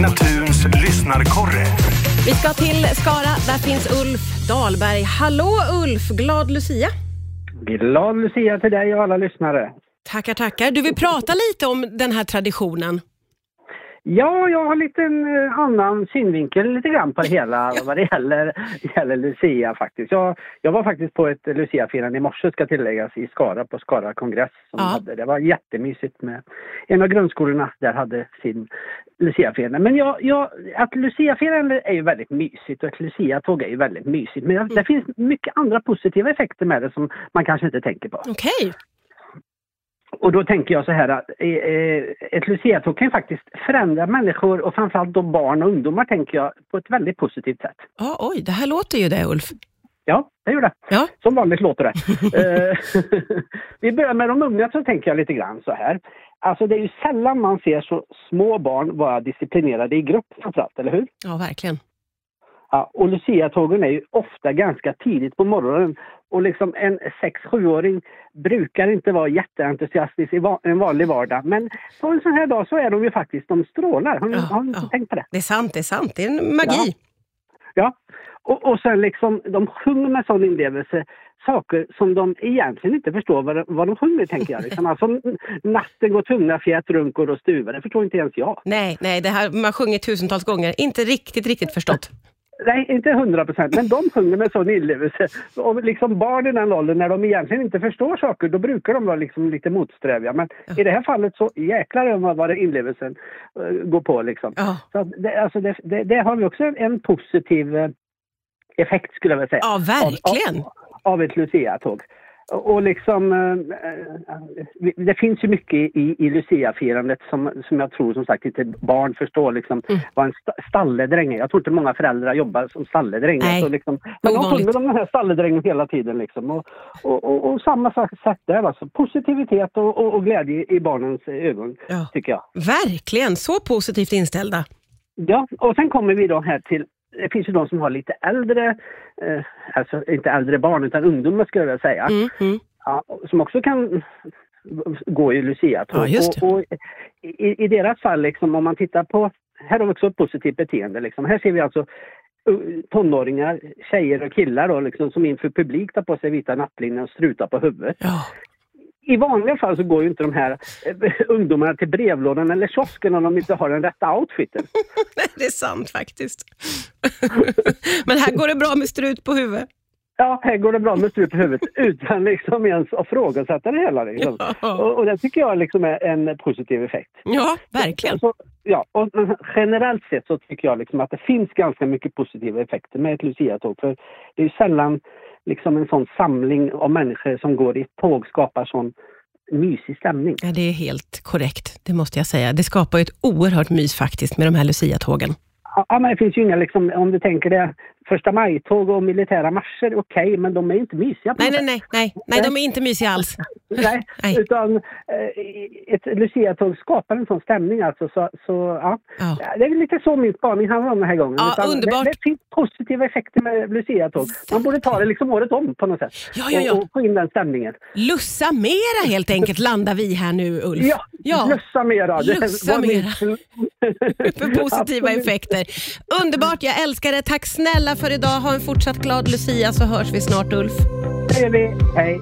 Signaturns lyssnarkorre. Vi ska till Skara. Där finns Ulf Dahlberg. Hallå Ulf! Glad Lucia. Glad Lucia till dig och alla lyssnare. Tackar, tackar. Du vill prata lite om den här traditionen? Ja, jag har lite en eh, annan synvinkel lite grann på det hela vad det gäller, gäller Lucia faktiskt. Jag, jag var faktiskt på ett Lucia-firande i morse ska tilläggas i Skara på Skara kongress. Som Ja. hade, det var jättemysigt med en av grundskolorna där hade sin Lucia-firande. Men jag, jag, att Lucia-firande är ju väldigt mysigt och ett Lucia-tåg är ju väldigt mysigt. Men jag, det finns mycket andra positiva effekter med det som man kanske inte tänker på. Okej. Och då tänker jag så här att eh, eh, ett luciatåg kan ju faktiskt förändra människor och framförallt då barn och ungdomar tänker jag på ett väldigt positivt sätt. Ja, oj, det här låter ju det Ulf. Ja, det gör det. Ja. Som vanligt låter det. Eh, Vi börjar med de unga så tänker jag lite grann så här. Alltså det är ju sällan man ser så små barn vara disciplinerade i grupp framförallt, eller hur? Ja, verkligen. Ja, och Lucia-tågen är ju ofta ganska tidigt på morgonen och liksom en 6-7-åring brukar inte vara jätteentusiastisk i en vanlig vardag. Men på en sån här dag så är de ju faktiskt, de strålar. Har ni, Ja, har ni ja. tänkt på det? Det är sant, det är sant. Det är en magi. Ja. Och, och sen liksom, de sjunger med sån inlevelse saker som de egentligen inte förstår vad de, vad de sjunger, tänker jag. Liksom. Alltså, natten går tunga fjät, runkor och stuvar, det förstår inte ens jag. Nej, nej, det här man sjunger tusentals gånger. Inte riktigt, riktigt förstått. Nej, inte hundra procent, men de sjunger med sån inlevelse. Och liksom barn i den åldern, när de egentligen inte förstår saker, då brukar de vara liksom lite motsträviga. Men i det här fallet så jäklar vad vad det inlevelsen eh, går på liksom. Ja, Så det, alltså det, det, det har vi också en, en positiv eh, effekt skulle jag vilja säga. ja verkligen. Av, av ett Lucia-tåg. Och liksom, eh, eh, det finns ju mycket i, i Lucia-firandet som, som jag tror som sagt inte barn förstår liksom, Mm. vad en sta- stalledräng är. Jag tror inte många föräldrar jobbar som stalledräng. Liksom, men de sjunger om den här stalledrängen hela tiden. Liksom. Och, och, och, och samma sak- sätt där alltså. Positivitet och, och, och glädje i barnens ögon, Ja. tycker jag. Verkligen, så positivt inställda. Ja, och sen kommer vi då här till det finns ju de som har lite äldre, eh, alltså inte äldre barn utan ungdomar skulle jag vilja säga. Mm, mm. Ja, som också kan gå i Lucia-tåg. Ja, och, och i, I deras fall, liksom, om man tittar på, här har vi också ett positivt beteende. Liksom. Här ser vi alltså uh, tonåringar, tjejer och killar då, liksom, som inför publik tar på sig vita nattlinjen och strutar på huvudet. Ja. I vanliga fall så går ju inte de här eh, ungdomarna till brevlådan eller kiosken om de inte har den rätta outfiten. det är sant faktiskt. Men här går det bra med strut på huvudet. Ja, här går det bra med strut på huvudet utan liksom ens att frågasätta det hela. Liksom. Ja. Och, och det tycker jag liksom är en positiv effekt. Ja, verkligen. Så, ja, och generellt sett så tycker jag liksom att det finns ganska mycket positiva effekter med ett Lucia-tåg. För det är sällan liksom en sån samling av människor som går i ett tåg skapar sån mysig stämning. Ja, det är helt korrekt, det måste jag säga. Det skapar ett oerhört mys faktiskt med de här Lucia-tågen. Ja, men det finns ju inga, liksom, om du tänker det, första maj-tåg och militära marscher, okej, men de är inte mysiga. Nej, nej, nej, nej, nej, de är inte mysiga alls. Nej, Nej. utan eh, ett Lucia-tåg skapar en sån stämning alltså. Så, så, ja. Ja, Det är lite så min spaning handlar om den här gången. Ja, Utan underbart. Det, det finns positiva effekter med Lucia-tåg. Man borde ta det liksom året om på något sätt. Ja, ja, ja. Och, och få in den stämningen. Lussa mera helt enkelt landar vi här nu, Ulf. Ja, Ja. lussa mera. Det Lussa var min- För positiva effekter. Underbart, jag älskar det. Tack snälla för idag. Ha en fortsatt glad Lucia så hörs vi snart, Ulf. Det gör vi. Hej.